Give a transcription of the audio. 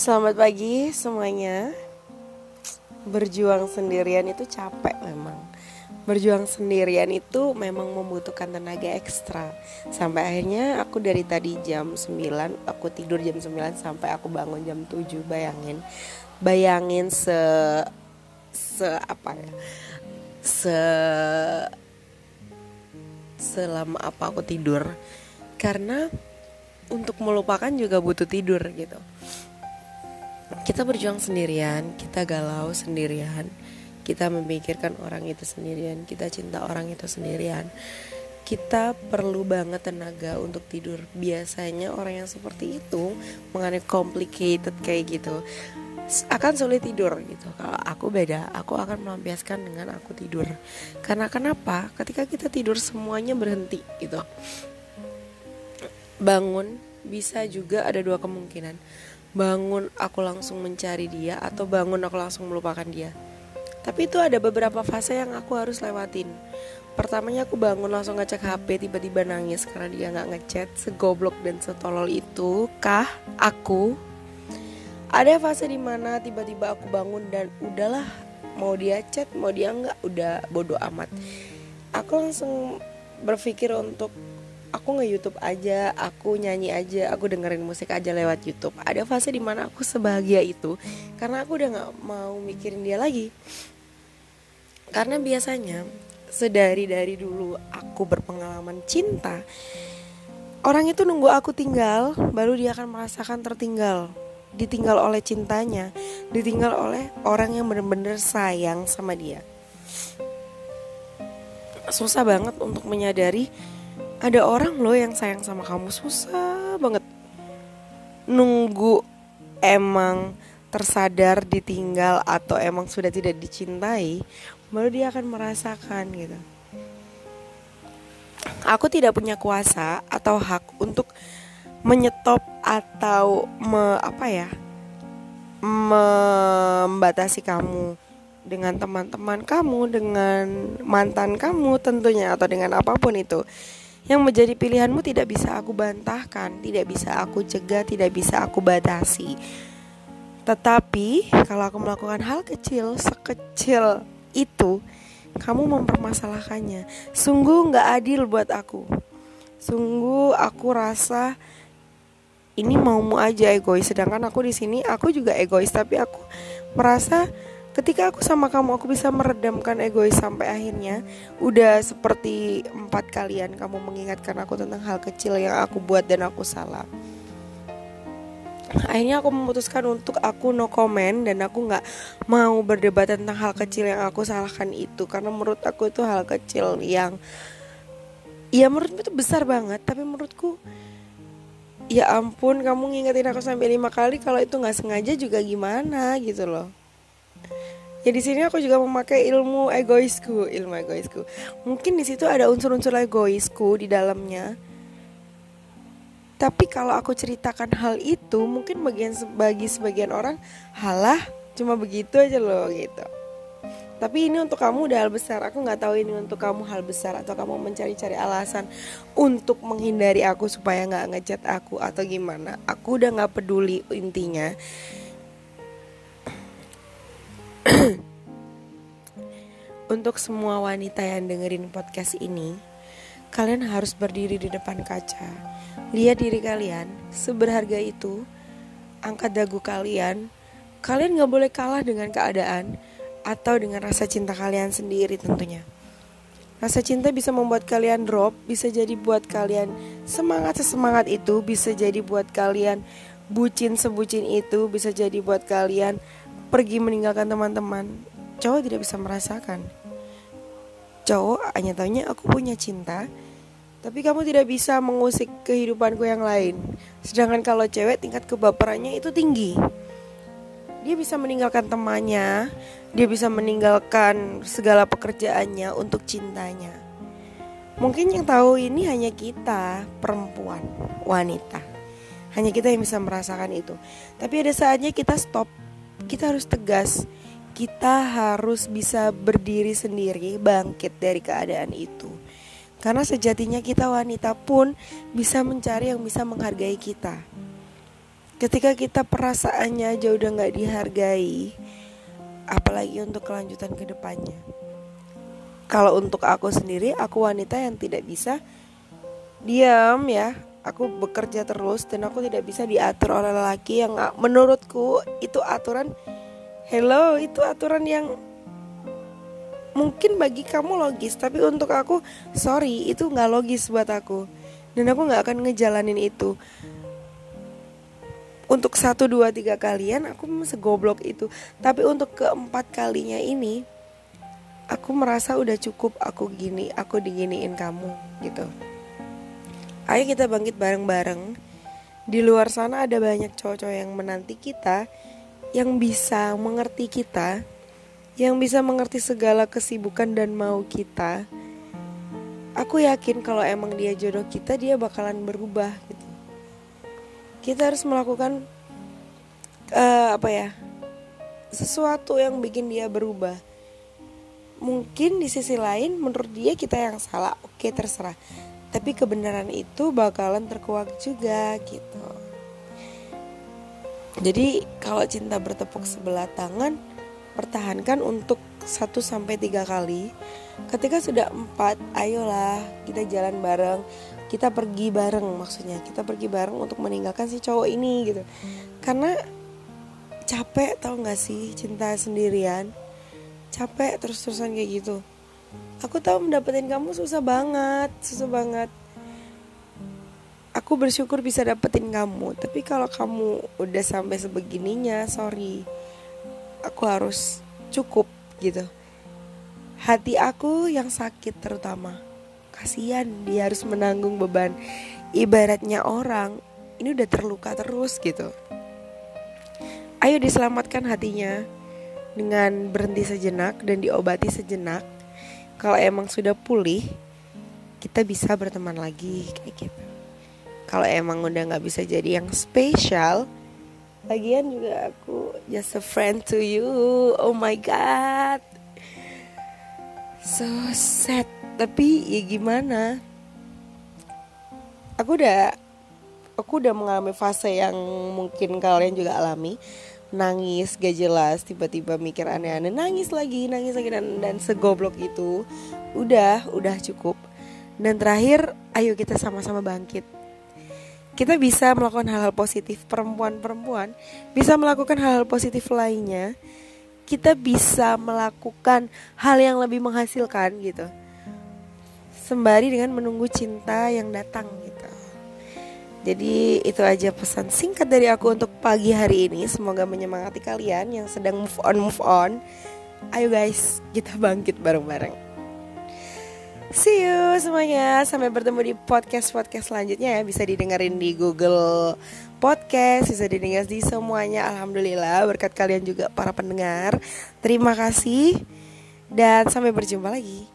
Selamat pagi semuanya. Berjuang sendirian itu capek memang. Berjuang sendirian itu memang membutuhkan tenaga ekstra. Sampai akhirnya aku dari tadi jam 9, aku tidur jam 9 sampai aku bangun jam 7. Bayangin. Bayangin se se apa ya? Se selama apa aku tidur. Karena untuk melupakan juga butuh tidur gitu kita berjuang sendirian, kita galau sendirian, kita memikirkan orang itu sendirian, kita cinta orang itu sendirian. Kita perlu banget tenaga untuk tidur. Biasanya orang yang seperti itu mengenai complicated kayak gitu akan sulit tidur gitu. Kalau aku beda, aku akan melampiaskan dengan aku tidur. Karena kenapa? Ketika kita tidur semuanya berhenti gitu. Bangun bisa juga ada dua kemungkinan bangun aku langsung mencari dia atau bangun aku langsung melupakan dia. Tapi itu ada beberapa fase yang aku harus lewatin. Pertamanya aku bangun langsung ngecek HP tiba-tiba nangis karena dia nggak ngechat segoblok dan setolol itu kah aku ada fase di mana tiba-tiba aku bangun dan udahlah mau dia chat mau dia nggak udah bodoh amat aku langsung berpikir untuk aku nge YouTube aja, aku nyanyi aja, aku dengerin musik aja lewat YouTube. Ada fase di mana aku sebahagia itu karena aku udah nggak mau mikirin dia lagi. Karena biasanya sedari dari dulu aku berpengalaman cinta, orang itu nunggu aku tinggal, baru dia akan merasakan tertinggal, ditinggal oleh cintanya, ditinggal oleh orang yang benar-benar sayang sama dia. Susah banget untuk menyadari ada orang loh yang sayang sama kamu. Susah banget. Nunggu emang tersadar ditinggal atau emang sudah tidak dicintai baru dia akan merasakan gitu. Aku tidak punya kuasa atau hak untuk menyetop atau me, apa ya membatasi kamu dengan teman-teman kamu dengan mantan kamu tentunya atau dengan apa pun itu yang menjadi pilihanmu tidak bisa aku bantahkan, tidak bisa aku cegah, tidak bisa aku batasi. Tetapi kalau aku melakukan hal kecil sekecil itu, kamu mempermasalahkannya. Sungguh nggak adil buat aku. Sungguh aku rasa ini maumu aja egois. Sedangkan aku di sini aku juga egois, tapi aku merasa ketika aku sama kamu aku bisa meredamkan egois sampai akhirnya. Udah seperti empat kalian kamu mengingatkan aku tentang hal kecil yang aku buat dan aku salah. Akhirnya aku memutuskan untuk aku no comment dan aku nggak mau berdebat tentang hal kecil yang aku salahkan itu. Karena menurut aku itu hal kecil yang ya menurutku itu besar banget. Tapi menurutku ya ampun kamu ngingetin aku sampai lima kali kalau itu nggak sengaja juga gimana gitu loh ya di sini aku juga memakai ilmu egoisku ilmu egoisku. Mungkin di situ ada unsur-unsur egoisku di dalamnya. Tapi kalau aku ceritakan hal itu mungkin bagian bagi sebagian orang halah cuma begitu aja loh gitu. Tapi ini untuk kamu udah hal besar. Aku nggak tahu ini untuk kamu hal besar atau kamu mencari-cari alasan untuk menghindari aku supaya nggak ngechat aku atau gimana. Aku udah nggak peduli intinya Untuk semua wanita yang dengerin podcast ini, kalian harus berdiri di depan kaca. Lihat diri kalian, seberharga itu. Angkat dagu kalian. Kalian gak boleh kalah dengan keadaan atau dengan rasa cinta kalian sendiri tentunya. Rasa cinta bisa membuat kalian drop, bisa jadi buat kalian semangat sesemangat itu, bisa jadi buat kalian bucin sebucin itu, bisa jadi buat kalian pergi meninggalkan teman-teman cowok tidak bisa merasakan. Cowok hanya taunya aku punya cinta tapi kamu tidak bisa mengusik kehidupanku yang lain. Sedangkan kalau cewek tingkat kebaperannya itu tinggi. Dia bisa meninggalkan temannya dia bisa meninggalkan segala pekerjaannya untuk cintanya. Mungkin yang tahu ini hanya kita perempuan wanita. Hanya kita yang bisa merasakan itu. Tapi ada saatnya kita stop kita harus tegas. Kita harus bisa berdiri sendiri bangkit dari keadaan itu. Karena sejatinya kita wanita pun bisa mencari yang bisa menghargai kita. Ketika kita perasaannya aja udah nggak dihargai apalagi untuk kelanjutan ke depannya kalau untuk aku sendiri aku wanita yang tidak bisa diam ya aku bekerja terus dan aku tidak bisa diatur oleh lelaki yang menurutku itu aturan hello itu aturan yang mungkin bagi kamu logis tapi untuk aku sorry itu nggak logis buat aku. Dan aku nggak akan ngejalanin itu. Untuk satu dua tiga kalian aku segoblok itu. Tapi untuk keempat kalinya ini aku merasa udah cukup aku gini aku diginiin kamu gitu ayo kita bangkit bareng-bareng. Di luar sana ada banyak cowok-cowok yang menanti kita yang bisa mengerti kita yang bisa mengerti segala kesibukan dan mau kita. Aku yakin kalau emang dia jodoh kita dia bakalan berubah gitu. Kita harus melakukan uh, apa ya sesuatu yang bikin dia berubah. Mungkin di sisi lain menurut dia kita yang salah oke terserah tapi kebenaran itu bakalan terkuak juga gitu jadi kalau cinta bertepuk sebelah tangan pertahankan untuk 1 sampai tiga kali. Ketika sudah empat, ayolah kita jalan bareng, kita pergi bareng maksudnya. Kita pergi bareng untuk meninggalkan si cowok ini gitu. Karena capek tau gak sih cinta sendirian? Capek terus-terusan kayak gitu. Aku tahu mendapetin kamu susah banget, susah banget. Aku bersyukur bisa dapetin kamu, tapi kalau kamu udah sampai sebegininya, sorry. Aku harus cukup gitu. Hati aku yang sakit terutama. Kasihan dia harus menanggung beban. Ibaratnya orang ini udah terluka terus gitu. Ayo diselamatkan hatinya dengan berhenti sejenak dan diobati sejenak kalau emang sudah pulih kita bisa berteman lagi kayak gitu kalau emang udah nggak bisa jadi yang spesial Lagian juga aku just a friend to you. Oh my god. So sad. Tapi ya gimana? Aku udah aku udah mengalami fase yang mungkin kalian juga alami nangis gak jelas tiba-tiba mikir aneh-aneh nangis lagi nangis lagi dan dan segoblok itu udah udah cukup. Dan terakhir ayo kita sama-sama bangkit. Kita bisa melakukan hal-hal positif perempuan-perempuan bisa melakukan hal-hal positif lainnya. Kita bisa melakukan hal yang lebih menghasilkan gitu. Sembari dengan menunggu cinta yang datang gitu jadi itu aja pesan singkat dari aku untuk pagi hari ini semoga menyemangati kalian yang sedang move on move on ayo guys kita bangkit bareng-bareng See you semuanya. Sampai bertemu di podcast-podcast selanjutnya ya. Bisa didengerin di Google Podcast, bisa didengar di semuanya. Alhamdulillah berkat kalian juga para pendengar. Terima kasih dan sampai berjumpa lagi.